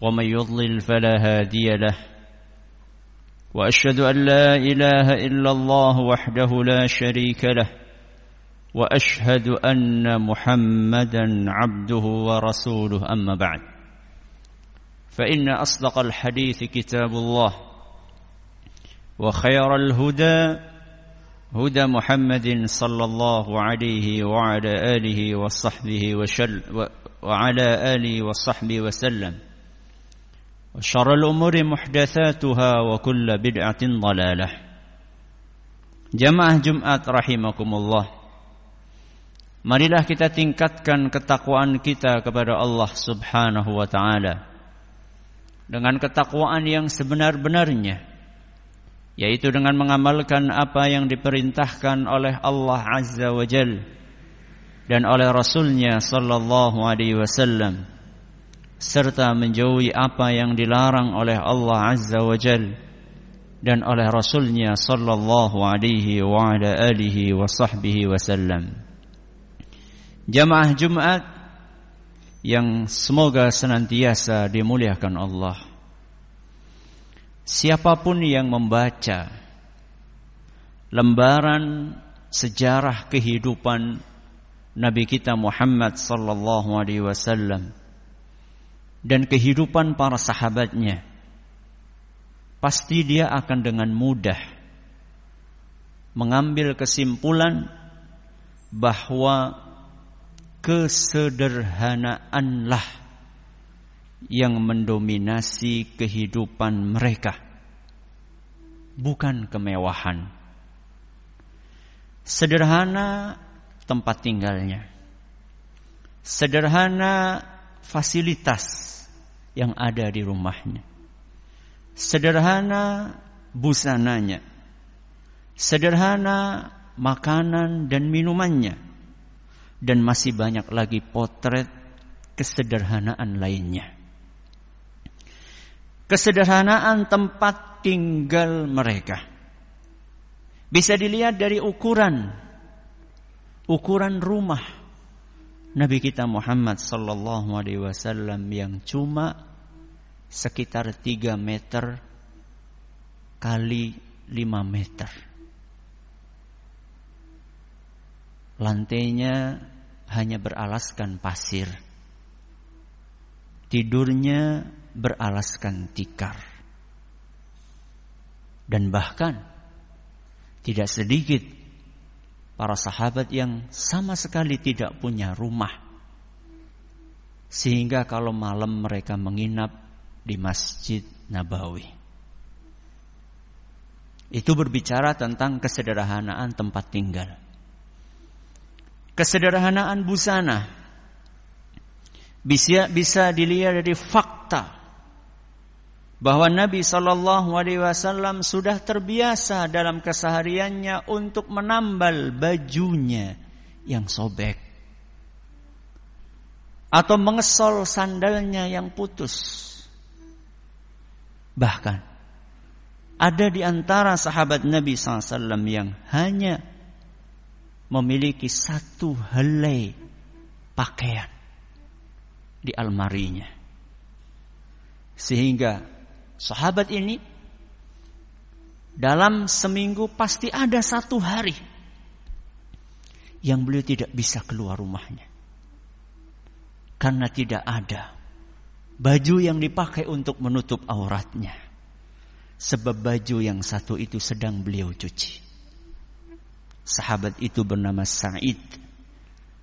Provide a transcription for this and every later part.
ومن يضلل فلا هادي له. وأشهد أن لا إله إلا الله وحده لا شريك له. وأشهد أن محمدا عبده ورسوله. أما بعد فإن أصدق الحديث كتاب الله وخير الهدى هدى محمد صلى الله عليه وعلى آله وصحبه وشل وعلى آله وصحبه وسلم. وشر الأمور محدثاتها وكل بدعة ضلالة Jamaah Jumat rahimakumullah Marilah kita tingkatkan ketakwaan kita kepada Allah Subhanahu wa taala dengan ketakwaan yang sebenar-benarnya yaitu dengan mengamalkan apa yang diperintahkan oleh Allah Azza wa Jal dan oleh Rasulnya sallallahu alaihi wasallam serta menjauhi apa yang dilarang oleh Allah Azza wa Jal dan oleh Rasulnya sallallahu alaihi wa ala alihi wa sahbihi wasallam. Jamaah Jumat yang semoga senantiasa dimuliakan Allah. Siapa pun yang membaca lembaran sejarah kehidupan Nabi kita Muhammad sallallahu alaihi wasallam dan kehidupan para sahabatnya, pasti dia akan dengan mudah mengambil kesimpulan bahwa kesederhanaanlah yang mendominasi kehidupan mereka, bukan kemewahan. Sederhana tempat tinggalnya, sederhana fasilitas yang ada di rumahnya. Sederhana busananya. Sederhana makanan dan minumannya. Dan masih banyak lagi potret kesederhanaan lainnya. Kesederhanaan tempat tinggal mereka. Bisa dilihat dari ukuran ukuran rumah Nabi kita Muhammad sallallahu alaihi wasallam yang cuma sekitar 3 meter kali 5 meter. Lantainya hanya beralaskan pasir. Tidurnya beralaskan tikar. Dan bahkan tidak sedikit para sahabat yang sama sekali tidak punya rumah. Sehingga kalau malam mereka menginap di Masjid Nabawi. Itu berbicara tentang kesederhanaan tempat tinggal. Kesederhanaan busana bisa bisa dilihat dari fakta bahwa Nabi Shallallahu Alaihi Wasallam sudah terbiasa dalam kesehariannya untuk menambal bajunya yang sobek atau mengesol sandalnya yang putus. Bahkan ada di antara sahabat Nabi SAW yang hanya memiliki satu helai pakaian di almarinya. Sehingga Sahabat ini dalam seminggu pasti ada satu hari yang beliau tidak bisa keluar rumahnya. Karena tidak ada baju yang dipakai untuk menutup auratnya. Sebab baju yang satu itu sedang beliau cuci. Sahabat itu bernama Sa'id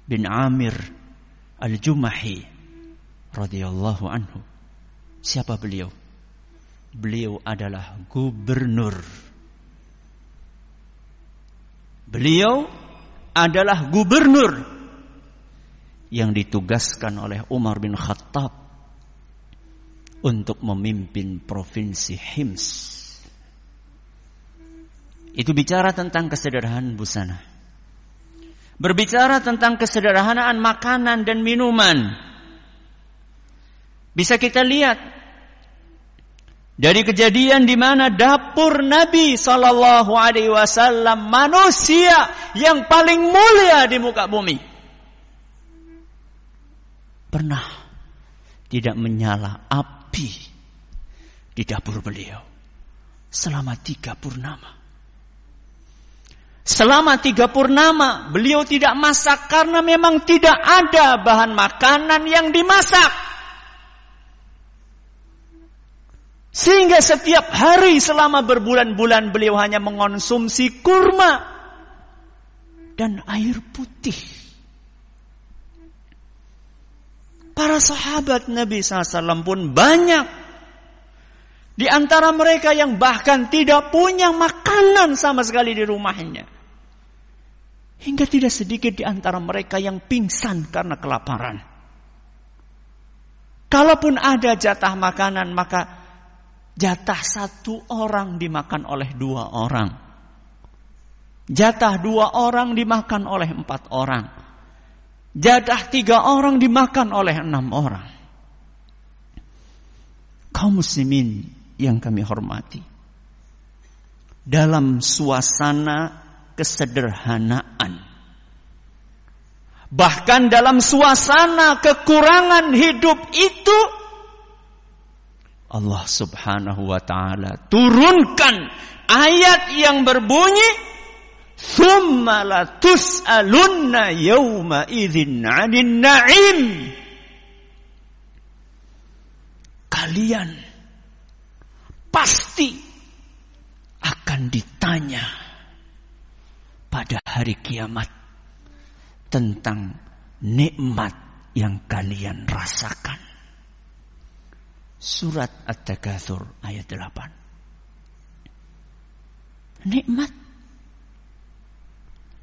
bin Amir Al-Jumahi radhiyallahu anhu. Siapa beliau? Beliau adalah gubernur. Beliau adalah gubernur yang ditugaskan oleh Umar bin Khattab untuk memimpin provinsi Hims. Itu bicara tentang kesederhanaan busana. Berbicara tentang kesederhanaan makanan dan minuman. Bisa kita lihat dari kejadian di mana dapur Nabi Shallallahu Alaihi Wasallam manusia yang paling mulia di muka bumi pernah tidak menyala api di dapur beliau selama tiga purnama. Selama tiga purnama beliau tidak masak karena memang tidak ada bahan makanan yang dimasak. Sehingga setiap hari selama berbulan-bulan beliau hanya mengonsumsi kurma dan air putih. Para sahabat Nabi SAW pun banyak. Di antara mereka yang bahkan tidak punya makanan sama sekali di rumahnya. Hingga tidak sedikit di antara mereka yang pingsan karena kelaparan. Kalaupun ada jatah makanan, maka Jatah satu orang dimakan oleh dua orang. Jatah dua orang dimakan oleh empat orang. Jatah tiga orang dimakan oleh enam orang. Kaum muslimin yang kami hormati. Dalam suasana kesederhanaan. Bahkan dalam suasana kekurangan hidup itu Allah Subhanahu wa taala turunkan ayat yang berbunyi la tus'alunna yawma idzin 'anil Kalian pasti akan ditanya pada hari kiamat tentang nikmat yang kalian rasakan. Surat At-Takatsur ayat 8. Nikmat.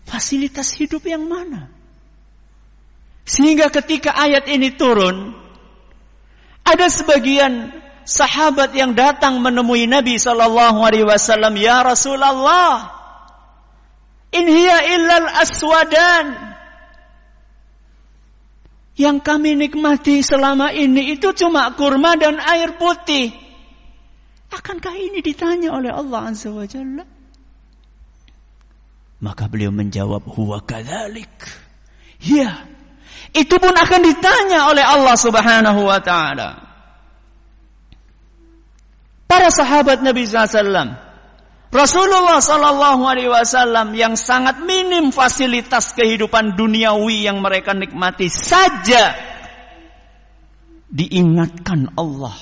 Fasilitas hidup yang mana? Sehingga ketika ayat ini turun, ada sebagian sahabat yang datang menemui Nabi sallallahu alaihi wasallam, "Ya Rasulullah, in hiya illal aswadan." Yang kami nikmati selama ini itu cuma kurma dan air putih. Akankah ini ditanya oleh Allah Azza wa Jalla? Maka beliau menjawab, huwa kadhalik. Ya, itu pun akan ditanya oleh Allah Subhanahu wa taala. Para sahabat Nabi SAW Rasulullah Sallallahu Alaihi Wasallam yang sangat minim fasilitas kehidupan duniawi yang mereka nikmati saja diingatkan Allah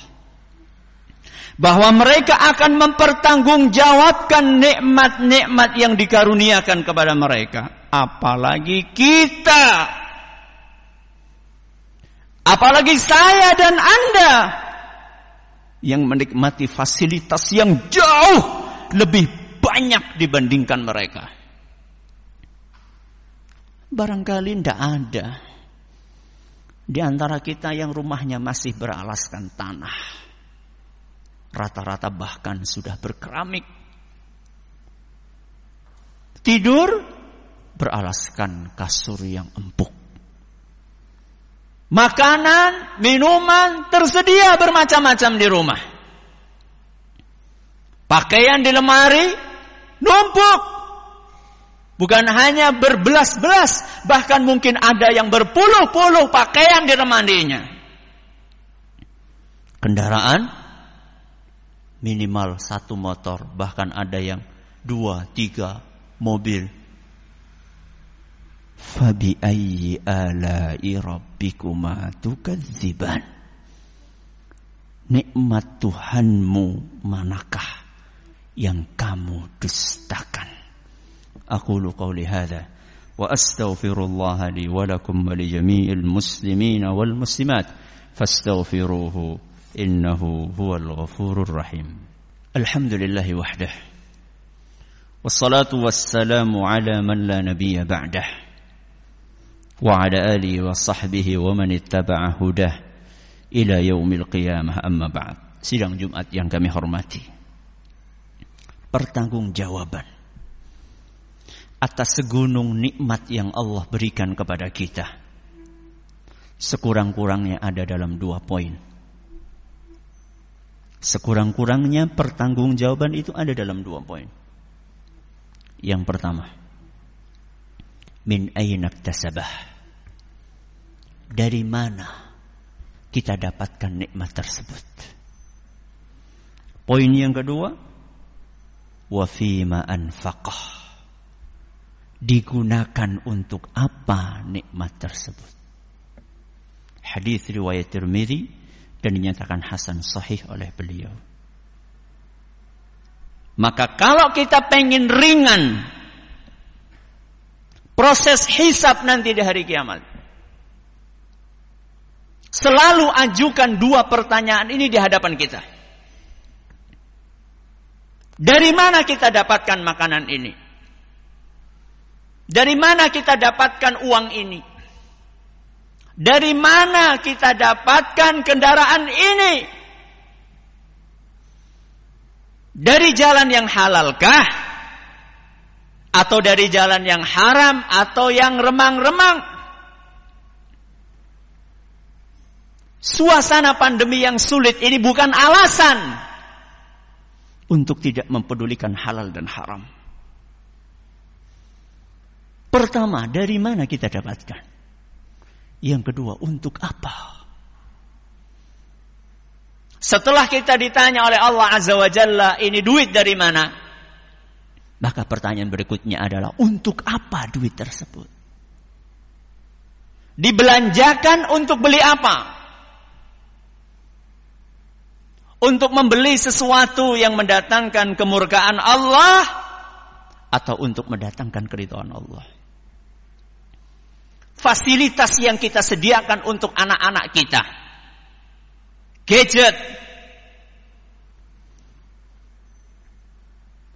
bahwa mereka akan mempertanggungjawabkan nikmat-nikmat yang dikaruniakan kepada mereka. Apalagi kita. Apalagi saya dan Anda yang menikmati fasilitas yang jauh lebih banyak dibandingkan mereka. Barangkali tidak ada di antara kita yang rumahnya masih beralaskan tanah. Rata-rata bahkan sudah berkeramik. Tidur beralaskan kasur yang empuk. Makanan, minuman tersedia bermacam-macam di rumah. Pakaian di lemari numpuk. Bukan hanya berbelas-belas, bahkan mungkin ada yang berpuluh-puluh pakaian di lemarinya. Kendaraan minimal satu motor, bahkan ada yang dua, tiga mobil. Fabi ayyi ala'i rabbikuma tukadziban. Nikmat Tuhanmu manakah yang kamu dustakan. Aku qauli hadza wa astaghfirullah li wa lakum wa li jami'il muslimin wal muslimat fastaghfiruhu innahu huwal ghafurur rahim. Alhamdulillah wahdah. Wassalatu wassalamu ala man la nabiyya ba'dah. وعلى آله وصحبه ومن اتبع هداه ila yaumil qiyamah amma ba'd. Sidang Jumat yang kami hormati. Pertanggungjawaban atas segunung nikmat yang Allah berikan kepada kita. Sekurang-kurangnya ada dalam dua poin. Sekurang-kurangnya pertanggungjawaban itu ada dalam dua poin. Yang pertama, min ainak tasabah. Dari mana kita dapatkan nikmat tersebut? Poin yang kedua, wa fima anfaqah digunakan untuk apa nikmat tersebut. Hadis riwayat Tirmidzi dan dinyatakan hasan sahih oleh beliau. Maka kalau kita pengen ringan proses hisap nanti di hari kiamat. Selalu ajukan dua pertanyaan ini di hadapan kita. Dari mana kita dapatkan makanan ini? Dari mana kita dapatkan uang ini? Dari mana kita dapatkan kendaraan ini? Dari jalan yang halalkah? Atau dari jalan yang haram atau yang remang-remang? Suasana pandemi yang sulit ini bukan alasan untuk tidak mempedulikan halal dan haram. Pertama, dari mana kita dapatkan? Yang kedua, untuk apa? Setelah kita ditanya oleh Allah Azza wa Jalla, ini duit dari mana? Maka pertanyaan berikutnya adalah, untuk apa duit tersebut? Dibelanjakan untuk beli apa? Untuk membeli sesuatu yang mendatangkan kemurkaan Allah atau untuk mendatangkan keridhaan Allah fasilitas yang kita sediakan untuk anak-anak kita. Gadget,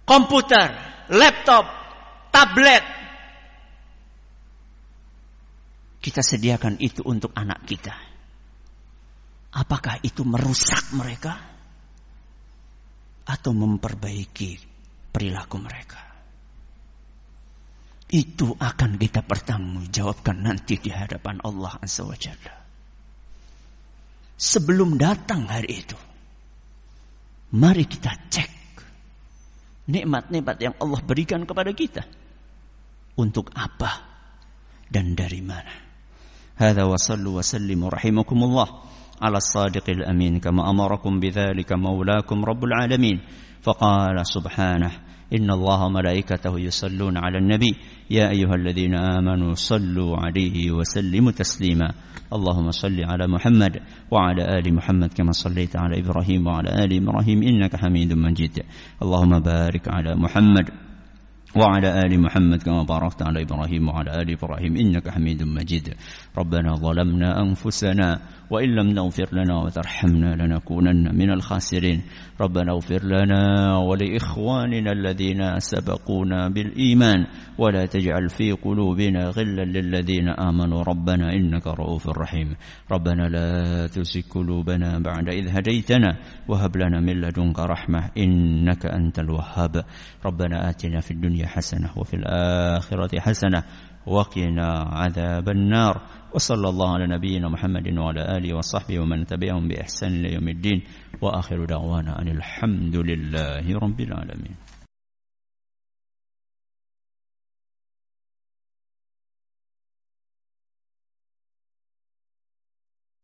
komputer, laptop, tablet. Kita sediakan itu untuk anak kita. Apakah itu merusak mereka atau memperbaiki perilaku mereka? itu akan kita pertanggungjawabkan nanti di hadapan Allah Azza wa Jalla. Sebelum datang hari itu, mari kita cek nikmat-nikmat yang Allah berikan kepada kita. Untuk apa dan dari mana? Hada wa sallu wa ala sadiqil amin kama amarakum bidzalika maulakum rabbul alamin. Faqala subhanahu إن الله وملائكته يصلون على النبي يا أيها الذين آمنوا صلوا عليه وسلموا تسليما. اللهم صل على محمد وعلى آل محمد كما صليت على إبراهيم وعلى آل إبراهيم إنك حميد مجيد. اللهم بارك على محمد. وعلى آل محمد كما باركت على إبراهيم وعلى آل إبراهيم إنك حميد مجيد. ربنا ظلمنا أنفسنا وإن لم تغفر لنا وترحمنا لنكونن من الخاسرين. ربنا اغفر لنا ولإخواننا الذين سبقونا بالإيمان ولا تجعل في قلوبنا غلا للذين آمنوا. ربنا إنك رؤوف رحيم. ربنا لا تزغ قلوبنا بعد إذ هديتنا وهب لنا من لدنك رحمة إنك أنت الوهاب. ربنا آتنا في حسنة وفي الآخرة حسنة وقنا عذاب النار. وصلى الله على نبينا محمد وعلى آله وصحبه ومن تبعهم بإحسان إلى يوم الدين. وآخر دعوانا أن الحمد لله رب العالمين.